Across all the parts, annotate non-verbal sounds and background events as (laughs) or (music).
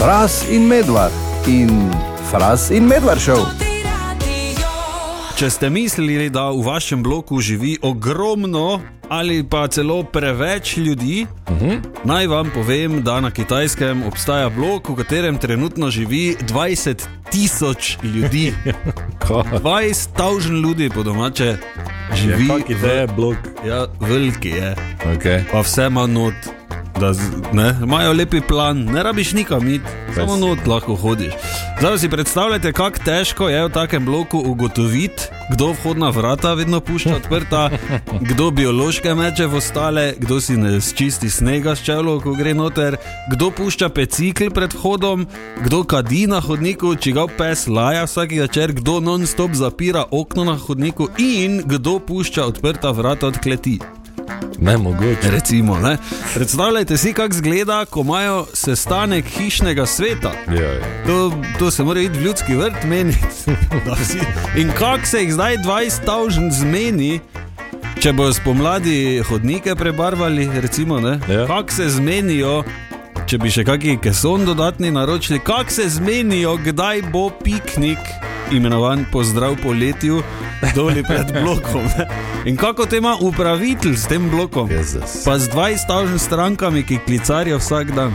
Fras in medvard in Fras in medvard šel. Če ste mislili, da v vašem bloku živi ogromno ali pa celo preveč ljudi, uh -huh. naj vam povem, da na kitajskem obstaja blok, v katerem trenutno živi 20 tisoč ljudi. (laughs) 20 tisoč ljudi po domače živi. Kak je blok? Ja, veliki je. Okay. Pa vse ima not. Da, ne, imajo lepi plan, ne rabiš nikam iti, samo not lahko hodiš. Zdaj si predstavljate, kako težko je v takem bloku ugotoviti, kdo vhodna vrata vedno pušča odprta, (laughs) kdo biološke meče v ostale, kdo si ne čisti snega s čelo, ko gre noter, kdo pušča pecikl pred vhodom, kdo kadi na hodniku, čigav pes laja vsak večer, kdo non-stop zapira okno na hodniku in kdo pušča odprta vrata od kleti. Ne mogoče. Recimo, ne? Predstavljajte si, kako izgleda, ko imajo sestanek hišnega sveta. Ja, ja. To, to se mora iti v ljudski vrt vsi- (laughs) In kako se jih zdaj 20 tavžen zmeni, če bodo spomladi hodnike prebarvali, recimo, ne? Ja. Kako se zmenijo, če bi še kakšen keson dodatni naročili, kako se zmenijo, kdaj bo piknik, imenovan pozdrav poletju, dolje pred (laughs) blokom. In kako te ima upravitelj s tem blokom? Jezus. Pa z 20 tavžen strankami, ki klicarijo vsak dan.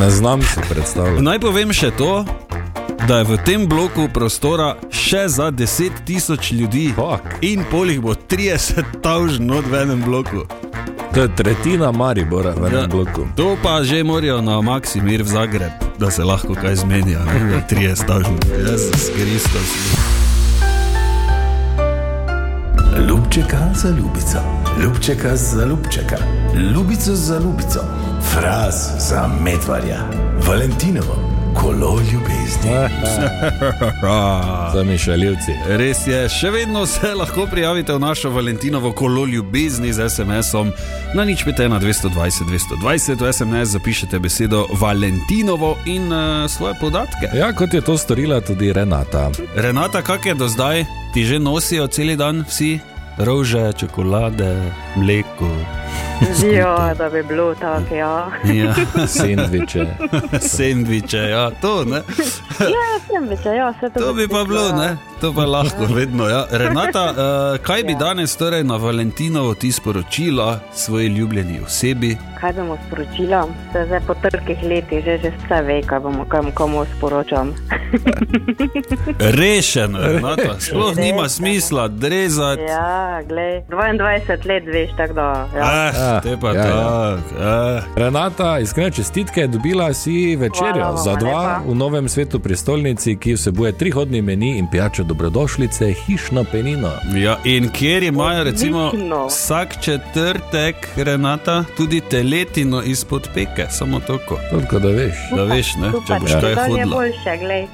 Ne znam si predstavljati. Naj povem še to, da je v tem bloku prostora še za 10 tisoč ljudi. Fuck. In polih bo 30 tavžen od v enem bloku. To je tretjina Maribora v enem bloku. To pa že morajo na Maksimir v Zagreb, da se lahko kaj zmenijo. ne, da 30 tavžen. Jezus Kristus. Ljubčeka za ljubico, ljubčeka za ljubčeka, ljubico za ljubico, fraz za medvarja, Valentinovo, kolo ljubezni. (laughs) Za mišaljivci. Res je, še vedno se lahko prijavite v našo Valentinovo kolo ljubezni z SMS-om na nič pete na 220 220. V SMS zapišete besedo Valentinovo in uh, svoje podatke. Ja, kot je to storila tudi Renata. Renata, kak je do zdaj? Ti že nosijo cel dan vsi rože, čokolade, mleko. Ja, da bi bilo tako, ja. Ja. (laughs) Sendviče. Sendviče, ja, to ne. Ja, sem več, ja, vse to. To bi pa bilo, ne? To pa lahko vedno. Ja. Renata, uh, kaj bi danes torej na Valentinovo ti sporočila svoji ljubljeni osebi? Kaj bomo sporočila? Se zdaj po trkih letih že, že vse ve, kaj bomo kam, komu sporočam. (laughs) Rešeno, Renata, sploh nima smisla, drezati. Ja, glej, 22 let veš, tako da. Ja. Eh, te pa ja, ja. tako. eh. Renata, iskrene čestitke, dobila si večerjo Hvala za dva lepa. v novem svetu prestolnici, ki vsebuje trihodni meni in pijačo dobrodošlice, hišno penino. Ja, in kjer imajo recimo Odlično. vsak četrtek, Renata, tudi teletino izpod peke, samo toliko. Toliko da veš. Da veš, ne, če boš kaj To je hodila. boljše, glej.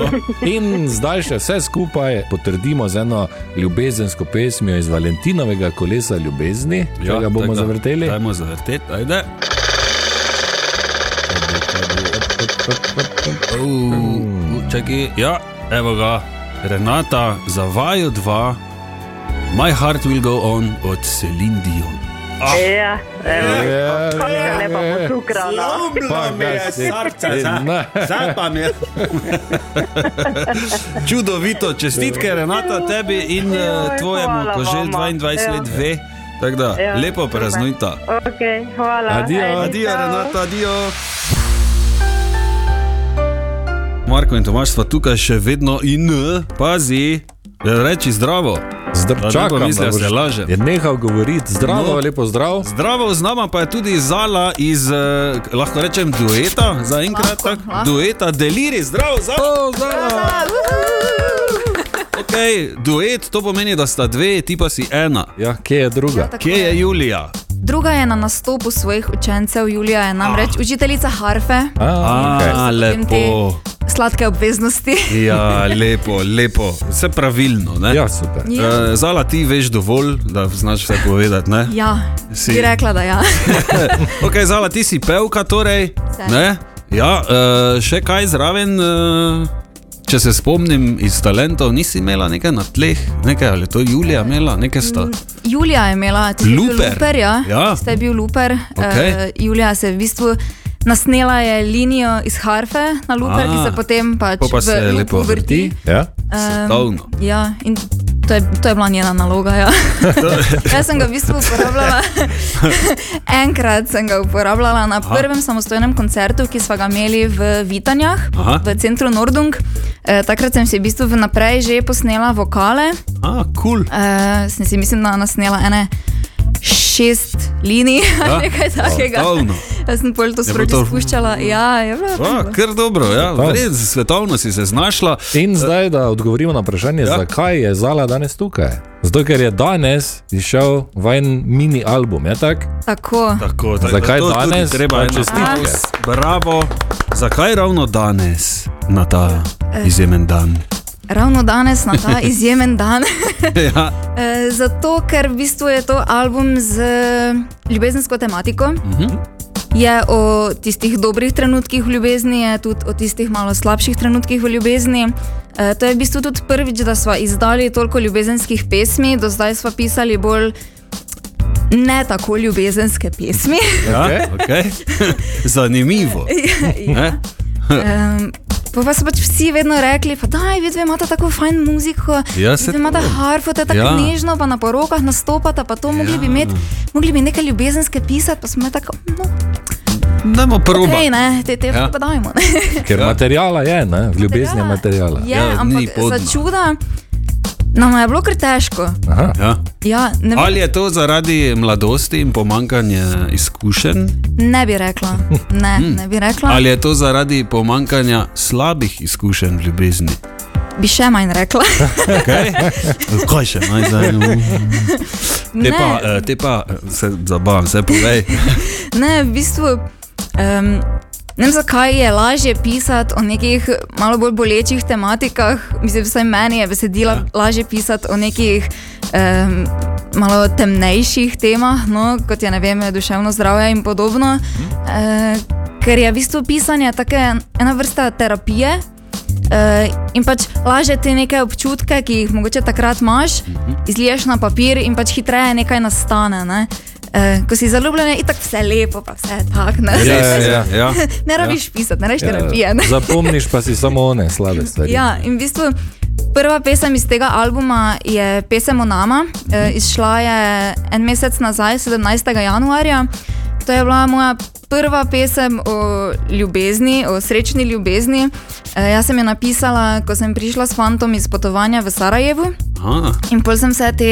(laughs) In zdaj še vse skupaj potrdimo z eno ljubezensko pesmijo iz Valentinovega kolesa ljubezni, ki ja, ga bomo tako zavrteli. Dajmo zavrteti, ajde. Uh, čakaj, ja, evo ga, Renata, za vaju dva, My Heart Will Go On od Celine Dion. Ja, evo. Ja, Kako se lepo pa mi je. (laughs) Čudovito, čestitke Renata tebi in Joj, uh, tvojemu, ko že vama. 22 Ja. let ve. Tako da, Ja, lepo praznujta. Ok, hvala. Adijo. Adijo. Renata, adijo. Marko in Tomaš sta tukaj še vedno in pazi, reči zdravo. Zdr, Da ne čakam, pomislijo, da se laže. Je nehal govoriti, zdravo, No. lepo zdrav. Zdravo, z nama pa je tudi Zala iz, eh, lahko rečem, dueta, zaenkrat tako. Dueta, deliri, zdravo, Zala. O, zdravo. Okay, duet, to pomeni, da sta dve, ti pa si ena. Ja, kje je druga? Tako Kje je Julija? Druga je na nastopu svojih učencev, Julija je namreč Ah. učiteljica harfe, A, okay. A, potem te lepo. Sladke obveznosti. Ja, lepo, lepo, vse pravilno. Ne? Ja, super. Ja. Eh, Zala, ti veš dovolj, da znaš vse povedati. Ne? Ja, Si- bi rekla, da ja. (laughs) Okay, Zala, ti si pevka, torej. Ja, uh, še kaj zraven, uh, če se spomnim iz talentov, nisi imela nekaj na tleh, nekaj ali to Julija imela, nekaj sta. Julija je imela, ti si bil Luper. luper, ja. Ja. Ste bil luper. Okej. Uh, Julija se je v bistvu nasnela je linijo iz harfe na luper, ki A, se potem pač po pa se v lepo vrti. Ja? Svetovno. ja, in to je, to je bila njena naloga. Ja. (laughs) Jaz sem ga v bistvu uporabljala. (laughs) Enkrat sem ga uporabljala na prvem samostojnem koncertu, ki smo ga imeli v Vitanjah, Aha. v centru Nordung. E, takrat sem si v bistvu vnaprej že posnela vokale. A, kul. Cool. E, sem si mislim, da nasnela ene šest linij ali (laughs) Ja, nekaj takega. svetovno. Jaz sem pol to Je sproti spuščala. Ja, je bilo. A, kar dobro, ja. Res, svetovno si se znašla. In zdaj, da odgovorimo na vprašanje, Ja. zakaj je Zala danes tukaj. Zato, ker je danes izšel vajen mini album, je tako? Tako. Tako, tako, Zakaj to danes? Treba eno čestitke. Bravo. Zakaj ravno danes na ta izjemen dan? Ravno danes, na ta (laughs) izjemen dan. ja. (laughs) E, zato, ker v bistvu je to album z ljubezensko tematiko. Je o tistih dobrih trenutkih v ljubezni, je tudi o tistih malo slabših trenutkih v ljubezni. E, to je v bistvu tudi prvič, da smo izdali toliko ljubezenskih pesmi, do zdaj smo pisali bolj ne tako ljubezenske pesmi. Ja, okay. (laughs) Zanimivo. Ne? Um, pa, pa so pač vsi vedno rekli, da vidite, imate tako fajn muziko, Ja, vidite, imate to. harfo, to je tako Ja. ja. nežno, pa na porokah nastopate, pa to mogli Ja. bi imeti, mogli bi nekaj ljubezenske pisati, pa smo tako, no, Dajmo proba. hej, ne, te, te Ja. ja. pa dajmo. ne. Ker Ja. materijala je, ne? ljubezni je materijala. Je, Ja, ja, ampak za čuda nam je bilo kar težko. Aha. Ja. Ja, ne, vem, Ali je to zaradi mladosti in pomankanja izkušenj, ne bi rekla, ne, ne bi rekla, ali je to zaradi pomankanja slabih izkušenj v ljubezni? bi še manj rekla. Okay? Kaj še naj zdaj? Te Ne. pa, eh, te pa eh, se zabavam, se povej. Ne, v bistvu. Um, ne vem, zakaj je lažje pisati o nekih malo bolj bolečih tematikah. Mislim, vsaj meni je besedila ja. lažje pisati o nekih um, malo temnejših temah, no, kot je ne vem, duševno zdravje in podobno. Uh, ker je v bistvu pisanje tako ena vrsta terapije. Uh, in pač lažje te neke občutke, ki jih mogoče takrat imaš, izliješ na papir in pač hitreje nekaj nastane. Ne? Uh, ko si zaljubljen, je tako vse lepo, pa vse tako. Ne, Ja, Res ja, je, ja. (laughs) ne rabiš pisati, ne rabiš terapije. Ne? Zapomniš pa si samo one slabe stvari. Ja, in v bistvu prva pesem iz tega albuma je pesem o nama. Uh, izšla je en mesec nazaj, 17. januarja. To je bila moja prva pesem o ljubezni, o srečni ljubezni. Uh, jaz sem jo napisala, ko sem prišla s fantom iz potovanja v Sarajevu. Aha. In pol sem vse te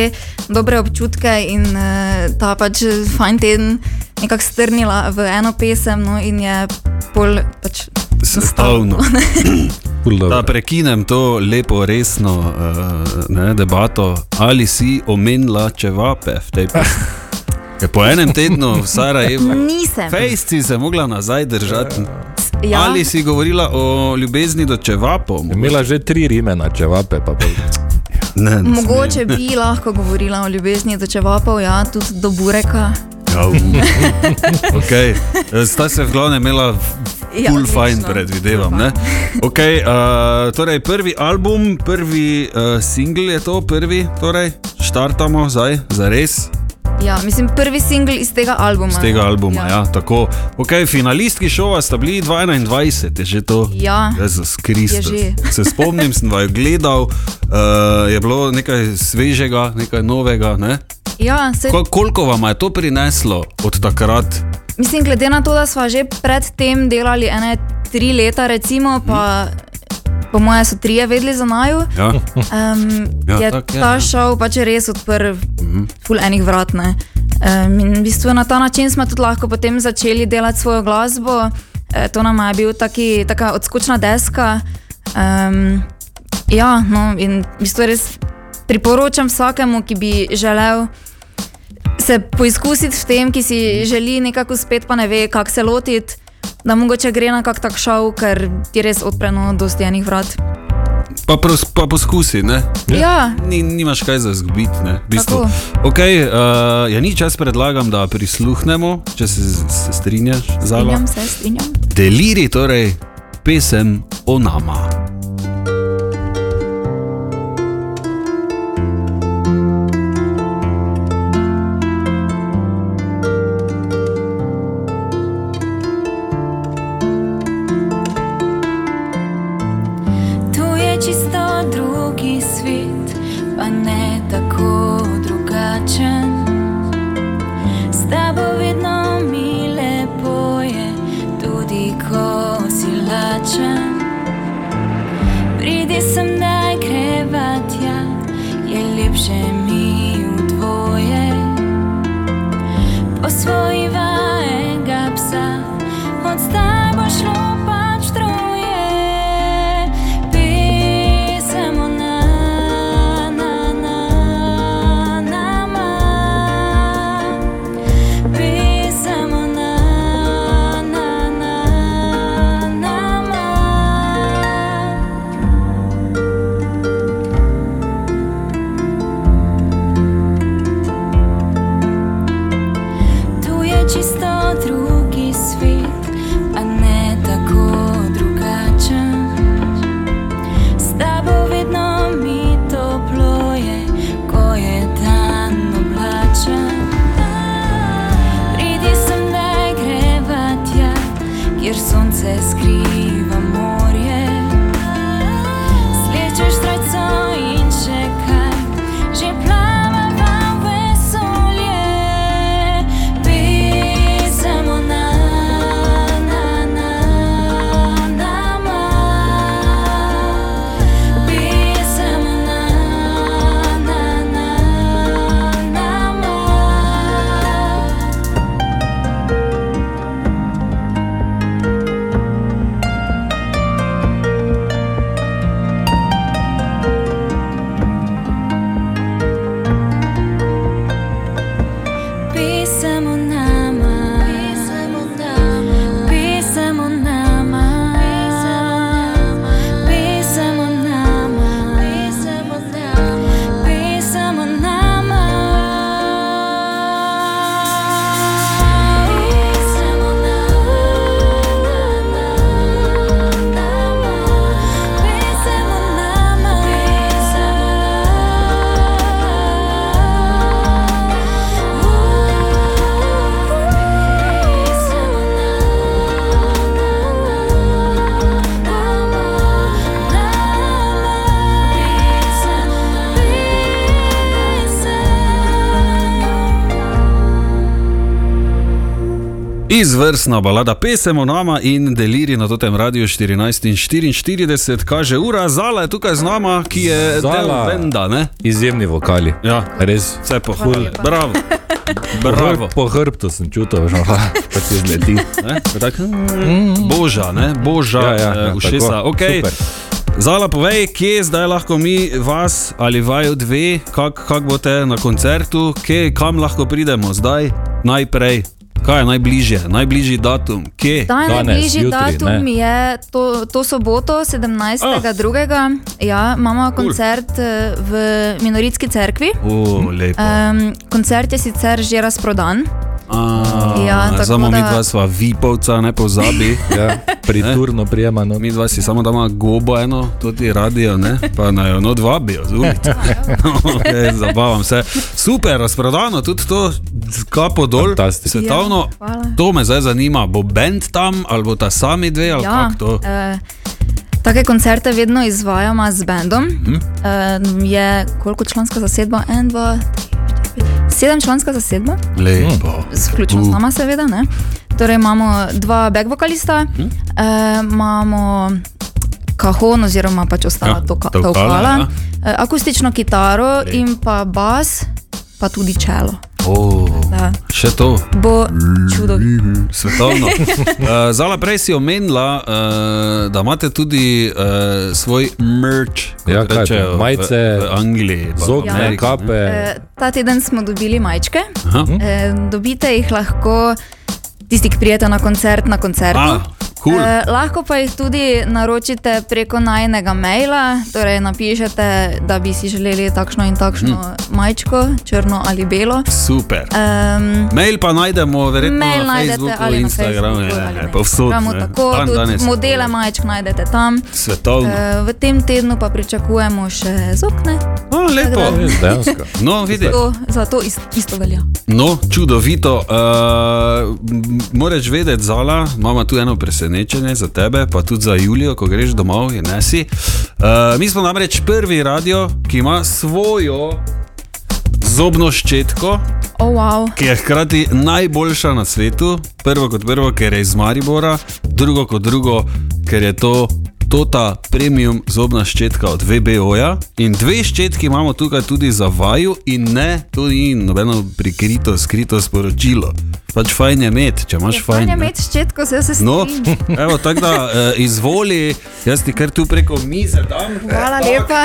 dobre občutke in uh, ta pač fajn teden nekako strnila v eno pesem, no, in je pol pač. (clears throat) Dobro. Da prekinem to lepo, resno uh, ne, debato, ali si omenila čevape v tej pesmi. (laughs) Ker po enem tednu v Sarajevu, (laughs) Nisem. fejsci se mogla nazaj držati. Ja. Ali si govorila o ljubezni do čevapov? Imela že tri rime na čevape, pa pol. Ne, ne Mogoče bi lahko govorila o ljubezni do čevapov, ja, tudi do bureka. (laughs) Okay. Sta se v glavnem imela Ja, full odlično. fine, predvidevam. ne? Okay, uh, torej, prvi album, prvi uh, single je to, prvi, torej, štartamo zdaj, za res. Ja, mislim, prvi singl iz tega albuma. Z tega albuma, ja. ja tako. Okay, finalistki šova sta bili 2021, je že to. Ja. Jezus Kristus. Je (laughs) Se spomnim, sem vaju gledal, uh, je bilo nekaj svežega, nekaj novega. Ne? Ja, se, Ko, koliko vam je to prineslo od takrat? mislim, glede na to, da smo že predtem delali ene tri leta, recimo, pa po moje so trije vedeli za naju. Ja. Um, (laughs) Ja, je tako je, ta ja. šov pač res odprl ful enih vrat. ne. Um, in v bistvu na ta način smo tudi lahko potem začeli delati svojo glasbo. E, to nam je bil taki, taka odskočna deska. Um, ja, no, in v bistvu res priporočam vsakemu, ki bi želel se poizkusiti v tem, ki si želi nekako spet, pa ne ve, kako se lotiti. Da mogoče gre na kak tak šov, ker ti res odpreno dosti enih vrat. Pa, pros, pa poskusi, ne? Ja, Ni, nimaš kaj za zgubiti. ne. Tako. Okay, uh, ja, ni čas predlagam, da prisluhnemo, če se, se strinjaš, Zala. strinjam se, strinjam. Deliri, torej pesem o nama. Od zdaj slnce skrýva. Izvrstna balada Pesemo nama in deliri na tem radiju 14 in 44, kaže ura, Zala je tukaj z nama, ki je Zala. del benda, ne? Izjemni vokali. Ja, Res. vse pohul. Bravo. Bravo. po hrbtu sem čutil, že pa (laughs) ti zleti. Ne? Tak, boža, ne? Boža, Ja, ja, eh, ja, ušesa. tako. Okay. Super. Zala, povej, kje zdaj lahko mi, vas ali vaju dve, kako kak boste na koncertu, kje, kam lahko pridemo zdaj, najprej. Kaj je najbližje, najbližji datum, kje? Ta Danes, najbližji jutri, datum ne. je to, to soboto, 17.2. Ja, imamo koncert eh, v Minoritski cerkvi. O, lepo. Um, koncert je sicer že razprodan. A, Ja, tako samo mi da- dva sva vipovca, ne pozabi. (laughs) Ja, priturno prijemano. Mi dva si samo damo gobo eno, tudi radio, ne? pa naj jo not vabijo z ulice. okay, zabavam se. Super, razprodano, tudi to kapo dol. Fantastično. Svetovno, Ja, hvala. to me zdaj zanima. Bo bend tam ali bo ta sami dve ali Ja, kako to? eh, take koncerte vedno izvajamo z bendom. Hm? Eh, je koliko članska zasedba? En, dva, tri, štiri, pet. Sedem članska zasedba, Lepo. vključno s nama, seveda. Ne? Torej imamo dva back vokalista, Hm? eh, imamo kahon oziroma pač ostala Ja, toka- tolkala, tolkala, ja. eh, akustično kitaro in pa bas, pa tudi čelo. Oh, Da. še to. Bo čudovito. Svetovno. Uh, (laughs) Zala, prej si omenila, uh, da imate tudi uh, svoj merch, kot Ja, kaj rečejo, Majice, v, v Angliji, Zobne ne? kape. Eh, Ta teden smo dobili majčke. Aha. Eh, Dobite jih lahko, tisti, ki prijete na koncert, na koncertu. A, cool. Eh, lahko pa jih tudi naročite preko najnega maila, torej napišete, da bi si želeli takšno in takšno Hm. majčko, črno ali belo. Super. Um, Mail pa najdemo verjetno Mail na najdete Facebooku, ali na Instagramu, Facebooku je, ali je, na povsod. Tako, Dan tudi danes modele majčk najdete tam. Svetovno. Eh, V tem tednu pa pričakujemo še zokne. O, lepo. (laughs) dejansko. No, vidi. To, za to isto, isto velja. No, čudovito. Uh, Moraš vedeti, Zala, imamo tu eno presenečenje za tebe, pa tudi za Julijo, ko greš domov in nesi. Uh, mi smo namreč prvi radio, ki ima svojo zobno ščetko, Oh, wow. ki je hkrati najboljša na svetu. Prvo kot prvo, ker je iz Maribora, drugo kot drugo, ker je to. Tota premium zobna ščetka od VBO-ja in dve ščetki imamo tukaj tudi za vaju, in ne, to ni nobeno prikrito, skrito sporočilo. Pač fajn je imeti, če imaš fajn. Fajn je imeti ščetko, se se No, strinjam. (laughs) evo, tako da uh, izvoli, jaz ti kar tu preko mize dam. Hvala lepa.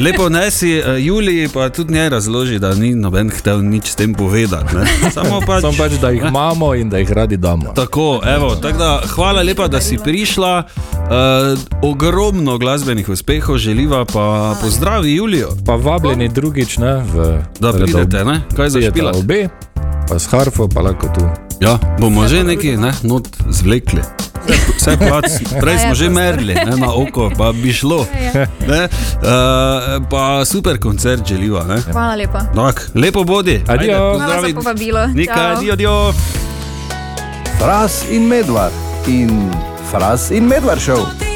Lepo nesi, uh, Juliji pa tudi njej razloži, da ni noben hotel nič s tem povedati. ne. Samo pač. Samo pač, da jih imamo in da jih radi damo. Tako, evo, tako da, hvala lepa, da si prišla. Uh, ogromno glasbenih uspehov želiva, pa pozdravi Julijo, Pa vabljeni drugič, ne, v da pridete, ne? kaj za špila. Obe, pa s harfo, pa lahko tu. Ja, bomo že neki ne, not zvlekli. Vse plac, prej smo že merili ne, na oko, pa bi šlo. Ne, uh, pa super koncert želiva. Ne. Hvala lepa. Tak, lepo bodi. Adijo. Pozdravi. povabilo. Nika, Čau. adijo, adijo. Fras in Medvard in Fras in Medvard šel.